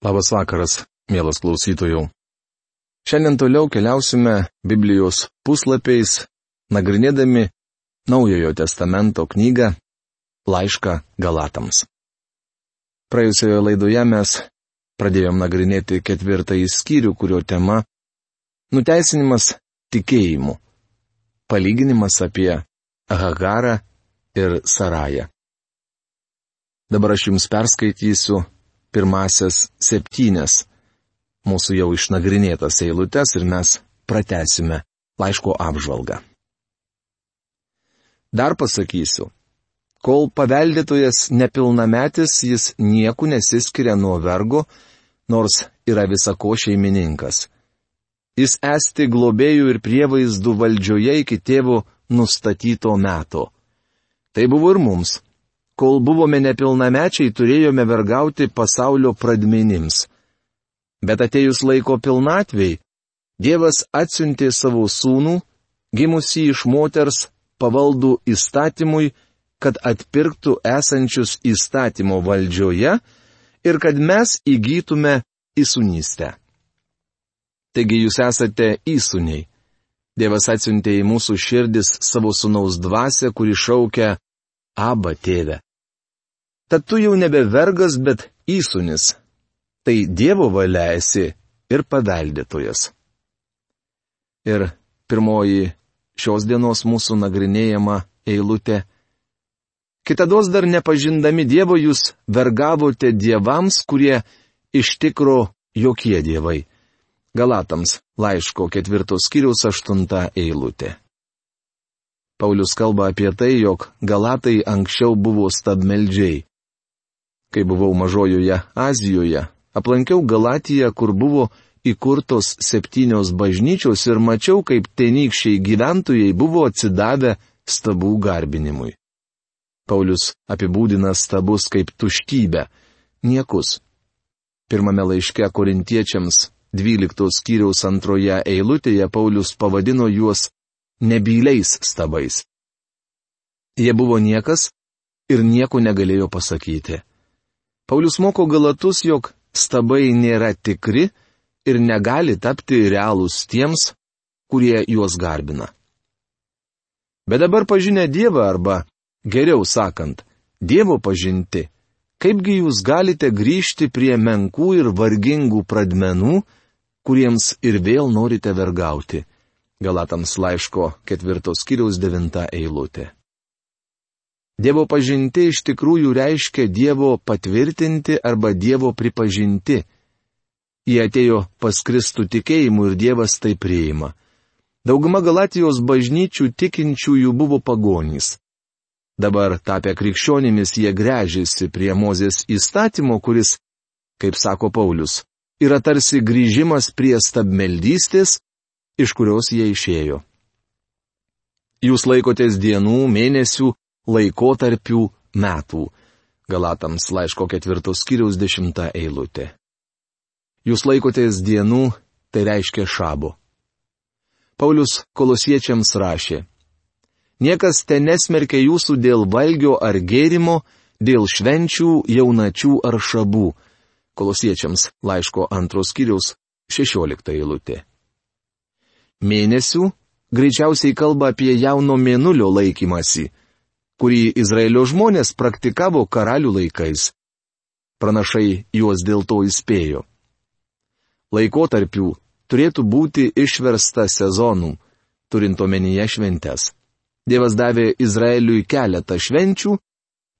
Labas vakaras, mielas klausytojų. Šiandien toliau keliausime Biblijos puslapiais, nagrinėdami Naujojo testamento knygą Laišką Galatams. Praėjusioje laidoje mes pradėjom nagrinėti ketvirtąjį skyrių, kurio tema - nuteisinimas tikėjimu. Palyginimas apie Hagarą ir Sarają. Dabar aš jums perskaitysiu pirmasias septynes mūsų jau išnagrinėtas eilutes ir mes pratesime laiško apžvalgą. Dar pasakysiu, kol paveldėtojas nepilnametis, jis nieku nesiskiria nuo vergo, nors yra visako šeimininkas. Jis esti globėjų ir prievaizdų valdžioje iki tėvo nustatyto meto. Tai buvo ir mums kol buvome nepilnamečiai, turėjome vergauti pasaulio pradmenims. Bet atejus laiko pilnatvei, Dievas atsiuntė savo sūnų, gimusi iš moters, pavaldų įstatymui, kad atpirktų esančius įstatymo valdžioje ir kad mes įgytume įsunystę. Taigi jūs esate įsūniai. Dievas atsiuntė į mūsų širdis savo sunaus dvasę, kuri šaukia Aba tėve. Tad tu jau nebe vergas, bet įsunis. Tai Dievo valia esi ir paveldėtojas. Ir pirmoji šios dienos mūsų nagrinėjama eilutė. Kitados dar nepažindami Dievo jūs vergavote dievams, kurie iš tikro jokie dievai. Galatams laiško ketvirtos skyriaus aštunta eilutė. Paulius kalba apie tai, jog Galatai anksčiau buvo stabmeldžiai. Kai buvau mažojoje Azijoje, aplankiau Galatiją, kur buvo įkurtos septynios bažnyčios ir mačiau, kaip tenykščiai gyventojai buvo atsidavę stabų garbinimui. Paulius apibūdina stabus kaip tuštybę, niekus. Pirmame laiške korintiečiams 12 skyriaus antroje eilutėje Paulius pavadino juos nebyliais stabais. Jie buvo niekas ir nieko negalėjo pasakyti. Paulius moko galatus, jog stabai nėra tikri ir negali tapti realūs tiems, kurie juos garbina. Bet dabar pažinę Dievą arba, geriau sakant, Dievo pažinti, kaipgi jūs galite grįžti prie menkų ir vargingų pradmenų, kuriems ir vėl norite vergauti. Galatams laiško ketvirtos kiriaus devinta eilutė. Dievo pažinti iš tikrųjų reiškia Dievo patvirtinti arba Dievo pripažinti. Jie atėjo pas Kristų tikėjimu ir Dievas tai priima. Dauguma Galatijos bažnyčių tikinčiųjų buvo pagonys. Dabar tapę krikščionimis jie grežėsi prie Mozės įstatymo, kuris, kaip sako Paulius, yra tarsi grįžimas prie stabmeldystės, iš kurios jie išėjo. Jūs laikotės dienų, mėnesių, laikotarpių metų. Galatams laiško ketvirtos skyriaus dešimta eilutė. Jūs laikotės dienų, tai reiškia šabo. Paulius kolosiečiams rašė. Niekas ten nesmerkia jūsų dėl valgio ar gėrimo, dėl švenčių, jaunačių ar šabų. Kolosiečiams laiško antros skyriaus šešiolikta eilutė. Mėnesių greičiausiai kalba apie jauno mėnulio laikymasi kurį Izraelio žmonės praktikavo karalių laikais. Pranašai juos dėl to įspėjo. Laikotarpių turėtų būti išversta sezonų, turint omenyje šventes. Dievas davė Izraeliui keletą švenčių,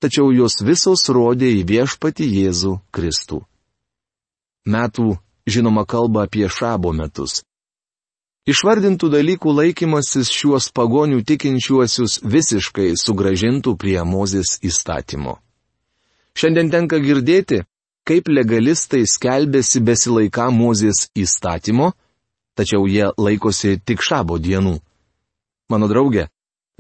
tačiau jos visos rodė į viešpati Jėzų Kristų. Metų, žinoma, kalba apie šabo metus. Išvardintų dalykų laikymasis šiuos pagonių tikinčiuosius visiškai sugražintų prie Mozės įstatymo. Šiandien tenka girdėti, kaip legalistai skelbėsi besilaiką Mozės įstatymo, tačiau jie laikosi tik šabo dienų. Mano draugė,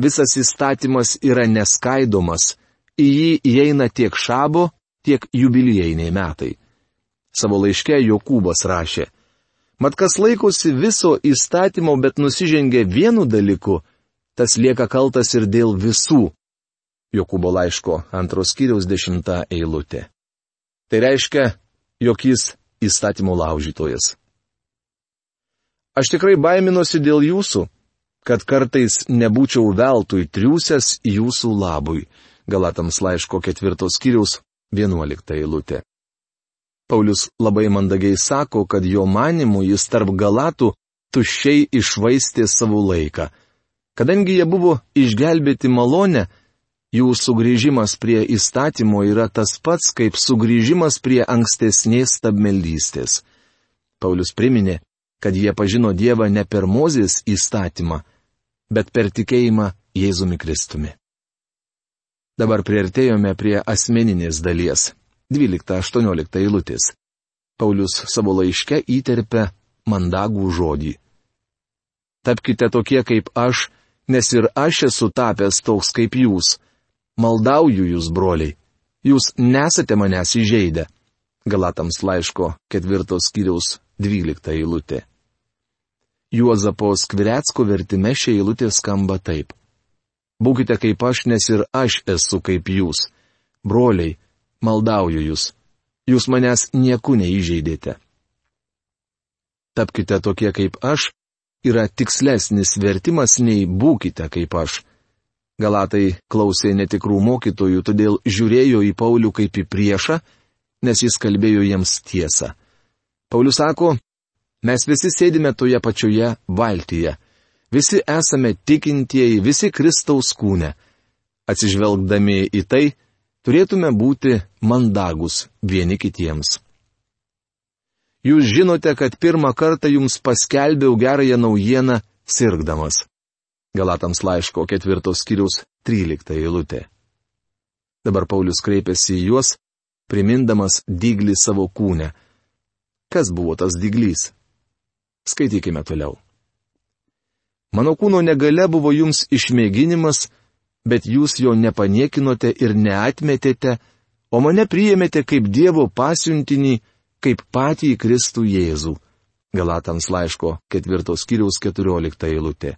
visas įstatymas yra neskaidomas, į jį įeina tiek šabo, tiek jubiliejiniai metai. Savo laiške Jokūbas rašė, Mat kas laikosi viso įstatymo, bet nusižengia vienu dalyku, tas lieka kaltas ir dėl visų. Jokūbo laiško antros kiriaus dešimta eilutė. Tai reiškia, jog jis įstatymo laužytojas. Aš tikrai baiminosi dėl jūsų, kad kartais nebūčiau veltui triūsęs jūsų labui. Galatams laiško ketvirtos kiriaus vienuolikta eilutė. Paulius labai mandagiai sako, kad jo manimu jis tarp Galatų tuščiai išvaistė savo laiką. Kadangi jie buvo išgelbėti malonę, jų sugrįžimas prie įstatymo yra tas pats, kaip sugrįžimas prie ankstesnės stabmeldystės. Paulius priminė, kad jie pažino Dievą ne per Mozės įstatymą, bet per tikėjimą Jėzumi Kristumi. Dabar prieartėjome prie asmeninės dalies. 12-18 eilutės. Paulius savo laiške įterpia mandagų žodį. Tapkite tokie kaip aš, nes ir aš esu tapęs toks kaip jūs. Maldauju jūs, broliai. Jūs nesate manęs įžeidę. Galatams laiško ketvirtos kiriaus 12 eilutė. Juozapo Skvirecko vertime šia eilutė skamba taip. Būkite kaip aš, nes ir aš esu kaip jūs. Broliai, maldauju jūs. Jūs manęs nieku neįžeidėte. Tapkite tokie kaip aš yra tikslesnis vertimas nei būkite kaip aš. Galatai klausė netikrų mokytojų, todėl žiūrėjo į Paulių kaip į priešą, nes jis kalbėjo jiems tiesą. Paulius sako, mes visi sėdime toje pačioje valtyje Visi esame tikintieji, visi Kristaus kūne. Atsižvelgdami į tai, turėtume būti mandagus vieni kitiems. Jūs žinote, kad pirmą kartą jums paskelbiau gerąją naujieną sirgdamas. Galatams laiško ketvirtos kiriaus 13 eilutė. Dabar Paulius kreipėsi į juos, primindamas dyglį savo kūnę. Kas buvo tas dyglys? Skaitykime toliau. Mano kūno negale buvo jums išmėginimas, bet jūs jo nepaniekinote ir neatmetėte, o mane priėmėte kaip Dievo pasiuntinį, kaip patį Kristų Jėzų. Galatams laiško ketvirtos kiriaus keturiolikta eilutė.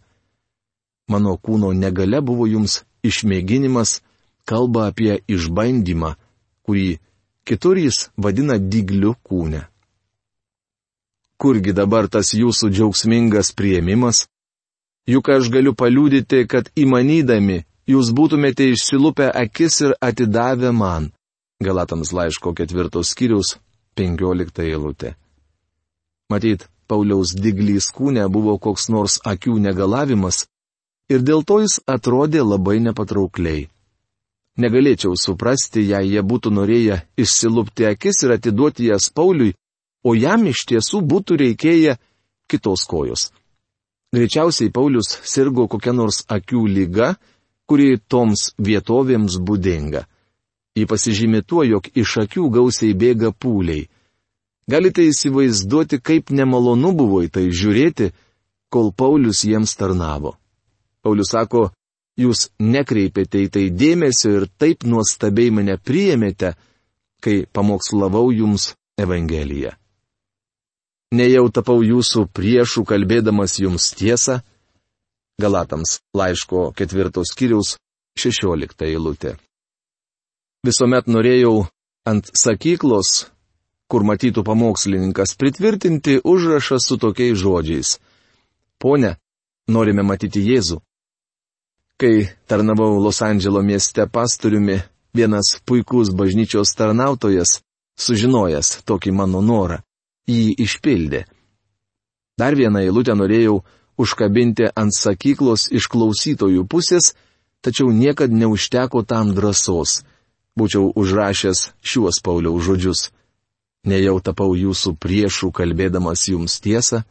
Mano kūno negale buvo jums išmėginimas, kalba apie išbandymą, kurį kitur jis vadina dygliu kūne. Kurgi dabar tas jūsų džiaugsmingas prieimimas? Juk aš galiu paliūdyti, kad įmanydami jūs būtumėte išsilupę akis ir atidavę man. Galatams laiško ketvirtos skyrius, penkiolikta eilutė. Matyt, Pauliaus diglys kūne buvo koks nors akių negalavimas ir dėl to jis atrodė labai nepatraukliai. Negalėčiau suprasti, jei jie būtų norėję išsilupti akis ir atiduoti jas Pauliui, o jam iš tiesų būtų reikėję kitos kojos. Greičiausiai Paulius sirgo kokia nors akių lyga, kuri toms vietovėms būdinga. Ji pasižymė tuo, jog iš akių gausiai bėga pūliai. Galite įsivaizduoti, kaip nemalonu buvo į tai žiūrėti, kol Paulius jiems tarnavo. Paulius sako, jūs nekreipėte į tai dėmesio ir taip nuostabiai mane priėmėte, kai pamokslavau jums Evangeliją nejau tapau jūsų priešų kalbėdamas jums tiesą? Galatams laiško ketvirtos kiriaus šešiolikta eilutė. Visuomet norėjau ant sakyklos, kur matytų pamokslininkas, pritvirtinti užrašą su tokiais žodžiais. Pone, norime matyti Jėzų. Kai tarnavau Los Andželo mieste pastoriumi, vienas puikus bažnyčios tarnautojas, sužinojęs tokį mano norą, jį išpildė. Dar vieną eilutę norėjau užkabinti ant sakyklos iš klausytojų pusės, tačiau niekad neužteko tam drąsos. Būčiau užrašęs šiuos Pauliaus žodžius. Nejau tapau jūsų priešų kalbėdamas jums tiesą.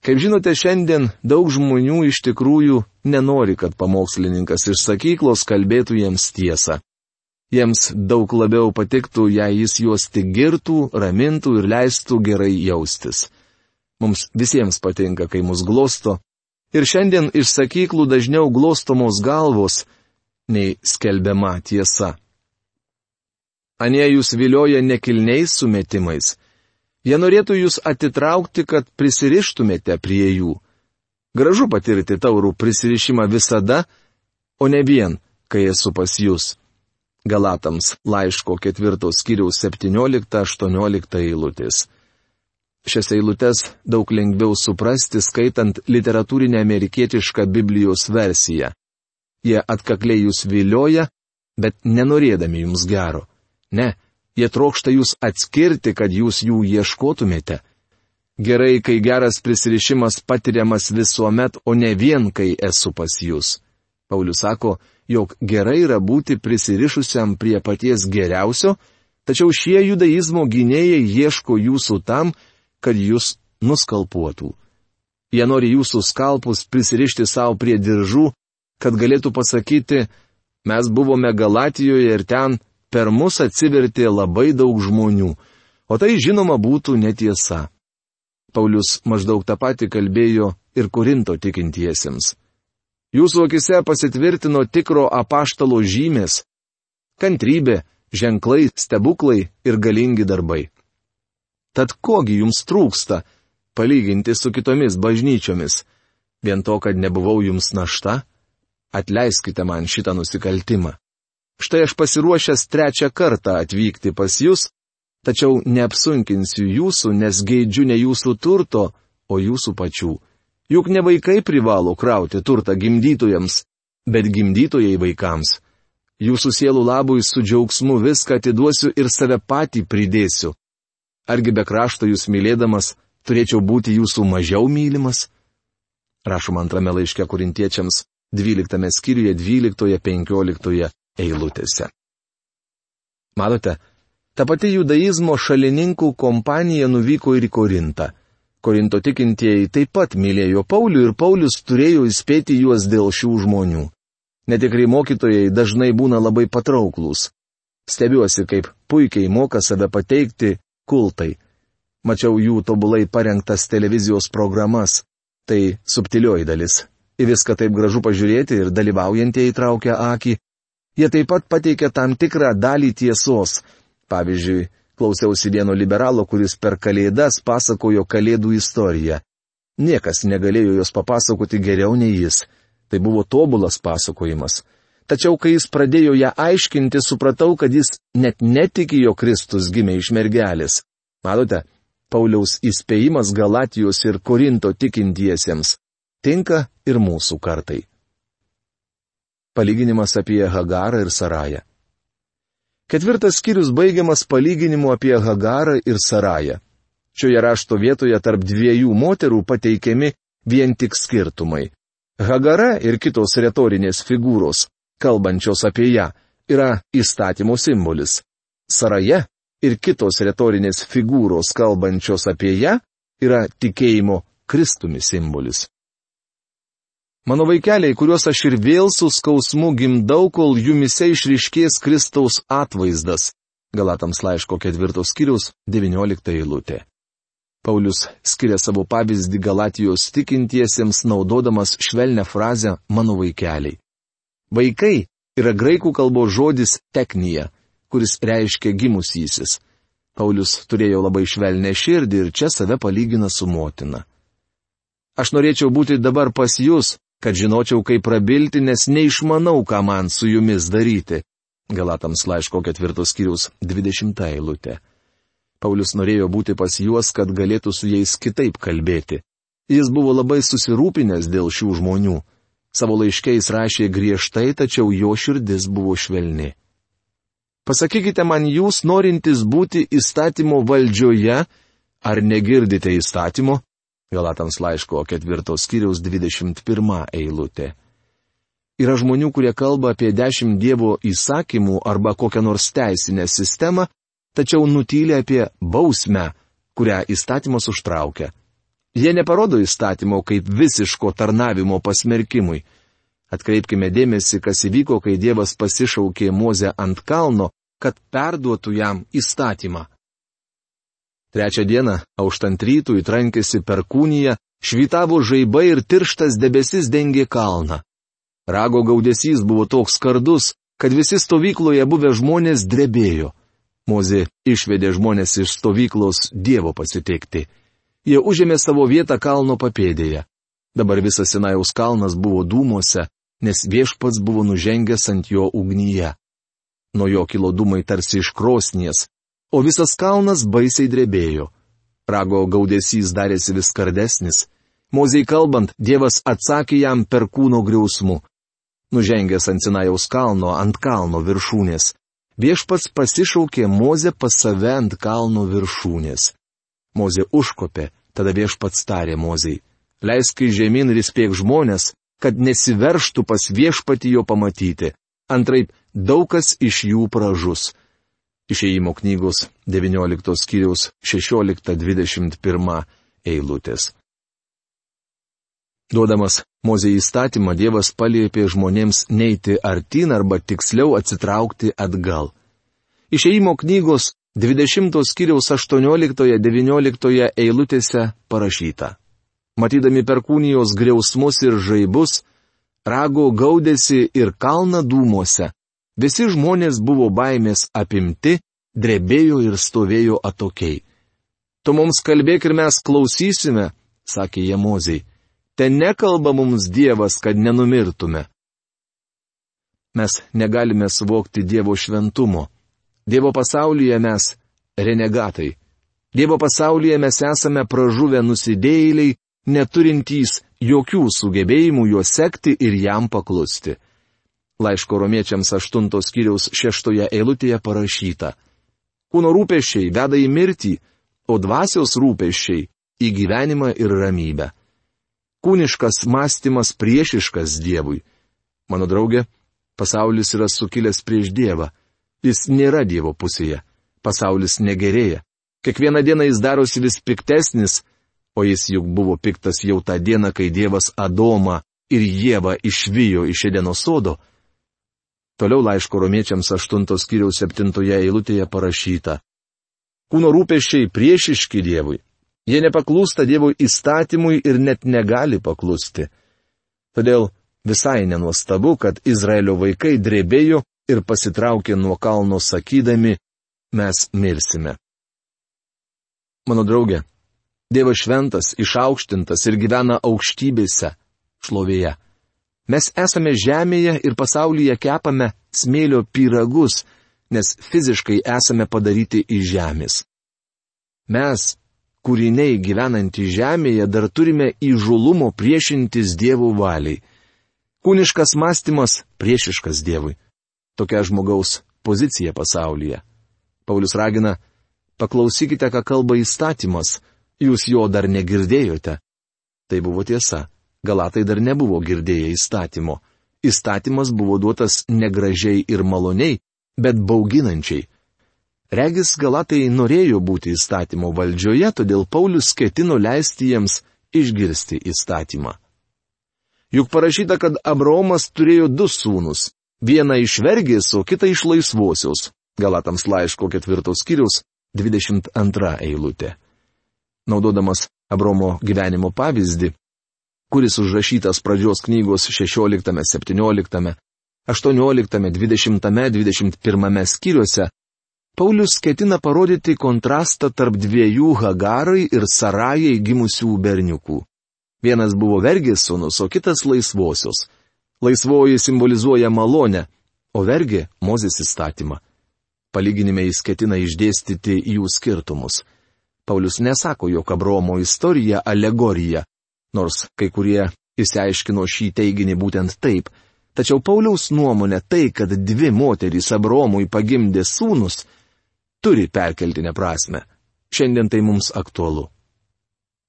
Kaip žinote, šiandien daug žmonių iš tikrųjų nenori, kad pamokslininkas iš sakyklos kalbėtų jiems tiesą. Jiems daug labiau patiktų, jei jis juos tik girtų, ramintų ir leistų gerai jaustis. Mums visiems patinka, kai mus glosto. Ir šiandien iš sakyklų dažniau glostomos galvos, nei skelbiama tiesa. Anie jūs vilioja nekilniais sumetimais. Jie norėtų jūs atitraukti, kad prisirištumėte prie jų. Gražu patirti taurų prisirišimą visada, o ne vien, kai esu pas jūs. Galatams laiško ketvirtos skyriaus 17-18 eilutės. Šias eilutes daug lengviau suprasti skaitant literatūrinę amerikietišką Biblijos versiją. Jie atkakliai jūs vilioja, bet nenorėdami jums gero. Ne, jie trokšta jūs atskirti, kad jūs jų ieškotumėte. Gerai, kai geras prisirišimas patiriamas visuomet, o ne vien, kai esu pas jūs. Paulius sako, jog gerai yra būti prisirišusiam prie paties geriausio, tačiau šie judaizmo gynėjai ieško jūsų tam, kad jūs nuskalpuotų. Jie nori jūsų skalpus prisirišti savo prie diržų, kad galėtų pasakyti, mes buvome Galatijoje ir ten per mus atsivertė labai daug žmonių, o tai žinoma būtų netiesa. Paulius maždaug tą patį kalbėjo ir Korinto tikintiesiems. Jūsų akise pasitvirtino tikro apaštalo žymės - kantrybė, ženklai, stebuklai ir galingi darbai. Tad kogi jums trūksta, palyginti su kitomis bažnyčiomis? Vien to, kad nebuvau jums našta? Atleiskite man šitą nusikaltimą. Štai aš pasiruošęs trečią kartą atvykti pas jūs, tačiau neapsunkinsiu jūsų, nes geidžiu ne jūsų turto, o jūsų pačių. Juk ne vaikai privalo krauti turtą gimdytojams, bet gimdytojai vaikams. Jūsų sielų labui su džiaugsmu viską atiduosiu ir save patį pridėsiu. Argi be krašto jūs mylėdamas turėčiau būti jūsų mažiau mylimas? Rašoma antrame laiške kurintiečiams 12 skyriuje 12-15 eilutėse. Matote, ta pati judaizmo šalininkų kompanija nuvyko ir į Korintą. Korinto tikintieji taip pat mylėjo Paulių ir Paulius turėjo įspėti juos dėl šių žmonių. Netikrai mokytojai dažnai būna labai patrauklus. Stebiuosi, kaip puikiai moka save pateikti kultai. Mačiau jų tobulai parengtas televizijos programas. Tai subtilioji dalis. Į viską taip gražu pažiūrėti ir dalyvaujantieji traukia akį. Jie taip pat pateikia tam tikrą dalį tiesos. Pavyzdžiui, klausiausi vieno liberalo, kuris per kalėdas pasakojo kalėdų istoriją. Niekas negalėjo jos papasakoti geriau nei jis. Tai buvo tobulas pasakojimas. Tačiau kai jis pradėjo ją aiškinti, supratau, kad jis net netiki, jo Kristus gimė iš mergelės. Matote, Pauliaus įspėjimas Galatijos ir Korinto tikintiesiems tinka ir mūsų kartai. Palyginimas apie Hagarą ir Sarają. Ketvirtas skyrius baigiamas palyginimu apie Hagarą ir Sarają. Šioje rašto vietoje tarp dviejų moterų pateikiami vien tik skirtumai. Hagara ir kitos retorinės figūros kalbančios apie ją, yra įstatymo simbolis. Saraje ir kitos retorinės figūros kalbančios apie ją yra tikėjimo Kristumi simbolis. Mano vaikeliai, kuriuos aš ir vėl su skausmu gimdau, kol jumise išriškės Kristaus atvaizdas. Galatams laiško ketvirtos skyrius 19 eilutė. Paulius skiria savo pavyzdį Galatijos tikintiesiems naudodamas švelnę frazę mano vaikeliai. Vaikai yra graikų kalbos žodis teknija, kuris reiškia gimusysis. Paulius turėjo labai švelnę širdį ir čia save palygina su motina. Aš norėčiau būti dabar pas jūs, kad žinočiau, kaip prabilti, nes neišmanau, ką man su jumis daryti. Galatams laiško ketvirtos skyrius 20 eilutė. Paulius norėjo būti pas juos, kad galėtų su jais kitaip kalbėti. Jis buvo labai susirūpinęs dėl šių žmonių. Savo laiškiais rašė griežtai, tačiau jo širdis buvo švelni. Pasakykite man, jūs norintys būti įstatymo valdžioje, ar negirdite įstatymo? Galatams laiško ketvirtos skyriaus 21 eilutė. Yra žmonių, kurie kalba apie dešimt Dievo įsakymų arba kokią nors teisinę sistemą, tačiau nutylė apie bausmę, kurią įstatymas užtraukia. Jie neparodo įstatymo kaip visiško tarnavimo pasmerkimui. Atkreipkime dėmesį, kas įvyko, kai Dievas pasišaukė Mozę ant kalno, kad perduotų jam įstatymą. Trečią dieną, auštant rytų įtrankėsi per kūniją, švitavo žaibai ir tirštas debesis dengė kalną. Rago gaudesys buvo toks skardus, kad visi stovykloje buvę žmonės drebėjo. Mozė išvedė žmonės iš stovyklos Dievo pasitikti. Jie užėmė savo vietą kalno papėdėje. Dabar visas Sinajaus kalnas buvo dūmuose, nes viešpats buvo nužengęs ant jo ugnyje. Nuo jo kilo dūmai tarsi iš krosnies, o visas kalnas baisiai drebėjo. Rago gaudesys darėsi vis kardesnis. Mozei kalbant, Dievas atsakė jam per kūno griausmų. Nužengęs ant Sinajaus kalno, ant kalno viršūnės, viešpats pasišaukė Mozę pas save ant kalno viršūnės. Mozė užkopė, tada viešpats tarė Mozei, leisk į žemyn ir įspėk žmonės, kad nesiverštų pas viešpatį jo pamatyti, antraip daug kas iš jų pražus. Išėjimo knygos 19 skyriaus 16-21 eilutės. Duodamas Mozė įstatymą, Dievas paliepė žmonėms neiti artin arba tiksliau atsitraukti atgal. Išėjimo knygos 20 skyriaus 18-19 eilutėse parašyta. Matydami perkūnijos griausmus ir žaibus, rago gaudėsi ir kalna dūmose, Visi žmonės buvo baimės apimti, drebėjo ir stovėjo atokiai. Tu mums kalbėk ir mes klausysime, sakė jie mozei. Ten nekalba mums Dievas, kad nenumirtume. Mes negalime suvokti Dievo šventumo. Dievo pasaulyje mes renegatai. Dievo pasaulyje mes esame pražuvę nusidėjėliai, neturintys jokių sugebėjimų juo sekti ir jam paklusti. Laiško romiečiams 8 skyriaus 6 eilutėje parašyta. Kūno rūpeščiai veda į mirtį, o dvasios rūpeščiai į gyvenimą ir ramybę. Kūniškas mąstymas priešiškas Dievui. Mano draugė, pasaulis yra sukilęs prieš Dievą. Jis nėra Dievo pusėje. Pasaulis negerėja. Kiekvieną dieną jis darosi vis piktesnis, o jis juk buvo piktas jau tą dieną, kai Dievas Adomą ir Jėvą išvijo iš Edeno sodo. Toliau laiško romiečiams 8 skyriaus 7 eilutėje parašyta. Kūno rūpeščiai priešiški Dievui. Jie nepaklūsta Dievo įstatymui ir net negali paklusti. Todėl visai nenuostabu, kad Izraelio vaikai drebėjo ir pasitraukė nuo kalno sakydami, mes mirsime. Mano draugė, Dievas šventas, išaukštintas ir gyvena aukštybėse, šlovėje. Mes esame žemėje ir pasaulyje kepame smėlio pyragus, nes fiziškai esame padaryti iš žemės. Mes, kūriniai gyvenantys žemėje, dar turime įžulumo priešintis Dievo valiai. Kūniškas mąstymas priešiškas Dievui. Tokia žmogaus pozicija pasaulyje. Paulius ragina, paklausykite, ką kalba įstatymas, jūs jo dar negirdėjote. Tai buvo tiesa. Galatai dar nebuvo girdėję įstatymo. Įstatymas buvo duotas negražiai ir maloniai, bet bauginančiai. Regis Galatai norėjo būti įstatymo valdžioje, todėl Paulius ketino leisti jiems išgirsti įstatymą. Juk parašyta, kad Abromas turėjo du sūnus - vieną iš vergės, o kitą iš laisvosios. Galatams laiško ketvirtos skyrius 22 eilutė. Naudodamas Abromo gyvenimo pavyzdį, kuris užrašytas pradžios knygos 16, 17, 18, 20, 21 skyriuose, Paulius ketina parodyti kontrastą tarp dviejų Hagarai ir Sarajai gimusių berniukų. Vienas buvo vergės sūnus, o kitas laisvosios. Laisvoji simbolizuoja malonę, o vergė - Mozės įstatymą. Palyginime jis ketina išdėstyti jų skirtumus. Paulius nesako, jog Abromo istorija alegorija, nors kai kurie įsiaiškino šį teiginį būtent taip. Tačiau Pauliaus nuomonė tai, kad dvi moterys Abromui pagimdė sūnus, turi perkeltinę prasme. Šiandien tai mums aktualu.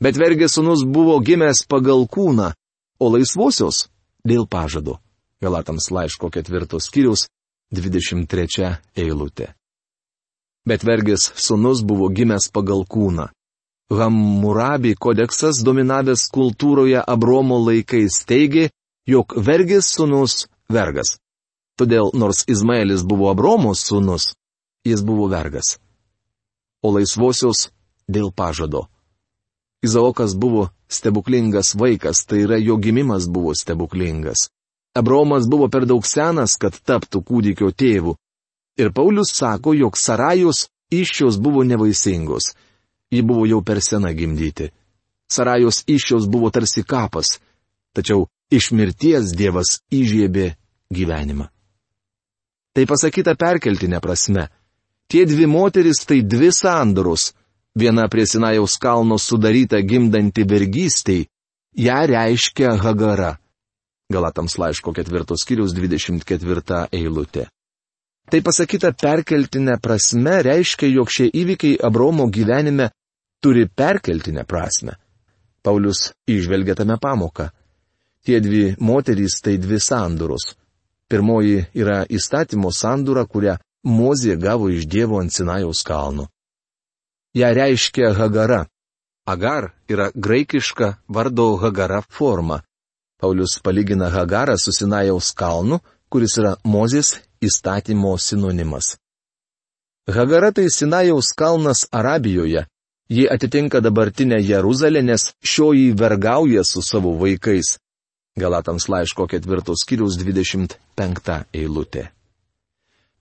Bet vergės sūnus buvo gimęs pagal kūną, o laisvosios dėl pažado. Galatams laiško ketvirtos skyrius 23 eilutė. Bet vergės sūnus buvo gimęs pagal kūną. Hammurabi kodeksas dominavęs kultūroje Abromo laikais teigė, jog vergės sunus vergas. Todėl nors Izmaelis buvo Abromo sunus, jis buvo vergas. O laisvosios dėl pažado. Izaokas buvo stebuklingas vaikas, tai yra jo gimimas buvo stebuklingas. Abromas buvo per daug senas, kad taptų kūdikio tėvu. Ir Paulius sako, jog Sarajos iššios buvo nevaisingos ji buvo jau per sena gimdyti. Sarajos iššiaus buvo tarsi kapas, tačiau iš mirties Dievas įžiebė gyvenimą. Tai pasakyta perkeltinė prasme. Tie dvi moteris tai dvi sandorus. Viena prie Sinajaus kalno sudaryta gimdanti vergystiai, ją reiškia Hagara. Galatams laiško ketvirtos kiriaus 24 eilutė. Tai pasakyta perkeltinė prasme reiškia, jog šie įvykiai Abromo gyvenime turi perkeltinę prasme. Paulius išvelgia tame pamoką. Tie dvi moterys tai dvi sandūros. Pirmoji yra įstatymo sandūra, kurią Mozė gavo iš Dievo ant Sinajaus kalno. Ja reiškia Hagara. Agar yra graikiška vardo Hagara forma. Paulius palygina Hagarą su Sinajaus kalnu, kuris yra Mozės įstatymo sinonimas. Hagara tai Sinajaus kalnas Arabijoje. Ji atitinka dabartinę Jeruzalę, nes šioji vergauja su savo vaikais. Galatams laiško ketvirtos kiriaus 25 eilutė.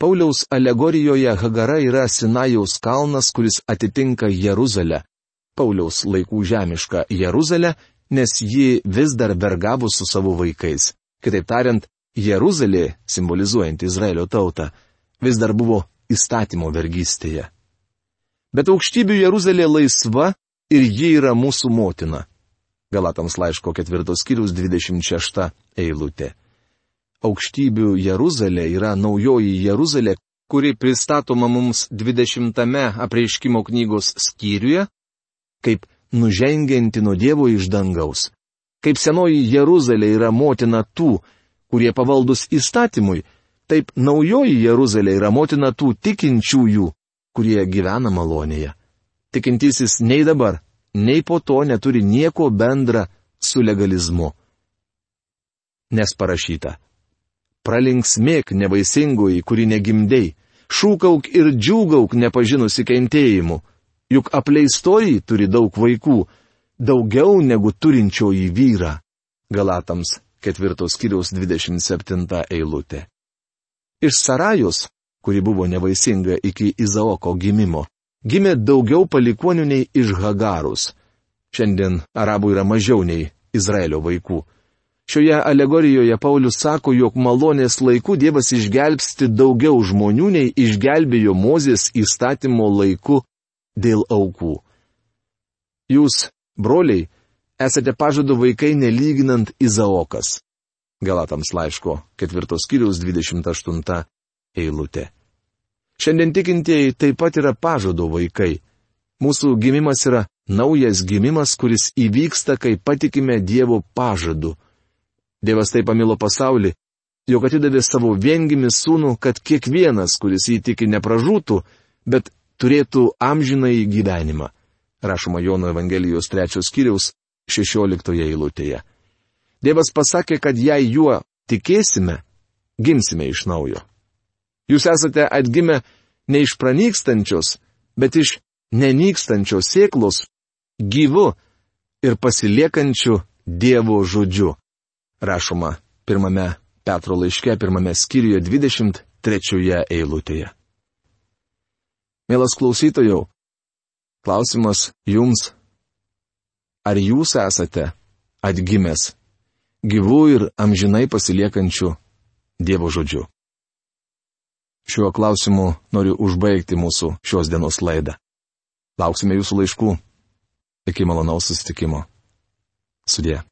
Pauliaus alegorijoje Hagara yra Sinajaus kalnas, kuris atitinka Jeruzalę. Pauliaus laikų žemišką Jeruzalę, nes ji vis dar vergavo su savo vaikais. Kitaip tariant, Jeruzalė, simbolizuojanti Izraelio tautą, vis dar buvo įstatymo vergystėje. Bet aukštybių Jeruzalė laisva ir ji yra mūsų motina. Galatams laiško ketvirtos kiriaus 26 eilutė. Aukštybių Jeruzalė yra naujoji Jeruzalė, kuri pristatoma mums 20 apreiškimo knygos skyriuje, kaip nužengianti nuo Dievo iš dangaus. Kaip senoji Jeruzalė yra motina tų, kurie pavaldus įstatymui, taip naujoji Jeruzalė yra motina tų tikinčiųjų, kurie gyvena malonėje. Tikintysis nei dabar, nei po to neturi nieko bendra su legalizmu. Nes parašyta. Pralinksmėk nevaisingoji, kuri negimdėjai, šūkauk ir džiūgauk nepažinusi kentėjimu, juk apleistoji turi daug vaikų, daugiau negu turinčioji vyrą. Galatams ketvirtos kiriaus 27 eilutė. Iš Sarajus, kuri buvo nevaisinga iki Izaoko gimimo, gimė daugiau palikonių nei iš Hagarus. Šiandien arabų yra mažiau nei Izraelio vaikų. Šioje alegorijoje Paulius sako, jog malonės laiku Dievas išgelbsti daugiau žmonių nei išgelbėjo Mozės įstatymo laiku dėl aukų. Jūs, broliai, esate pažado vaikai nelyginant Izaokas. Galatams laiško ketvirtos kiriaus 28 eilutė. Šiandien tikintieji taip pat yra pažado vaikai. Mūsų gimimas yra naujas gimimas, kuris įvyksta, kai patikime Dievo pažadu. Dievas taip pamilo pasaulį, jog atidavė savo viengimi sūnų, kad kiekvienas, kuris įtiki, nepražūtų, bet turėtų amžinai gyvenimą. Rašoma Jono Evangelijos trečios kiriaus 16 eilutėje. Dievas pasakė, kad jei juo tikėsime, gimsime iš naujo. Jūs esate atgimę ne iš pranykstančios, bet iš nenykstančios sėklos, gyvu ir pasiliekančiu Dievo žodžiu. Rašoma pirmame Petro laiške, pirmame skyriuje 23 eilutėje. Mielas klausytojau, klausimas jums Ar jūs esate atgimęs gyvų ir amžinai pasiliekančių Dievo žodžiu? Šiuo klausimu noriu užbaigti mūsų šios dienos laidą. Lauksime jūsų laiškų. Iki malonaus susitikimo. Sudė.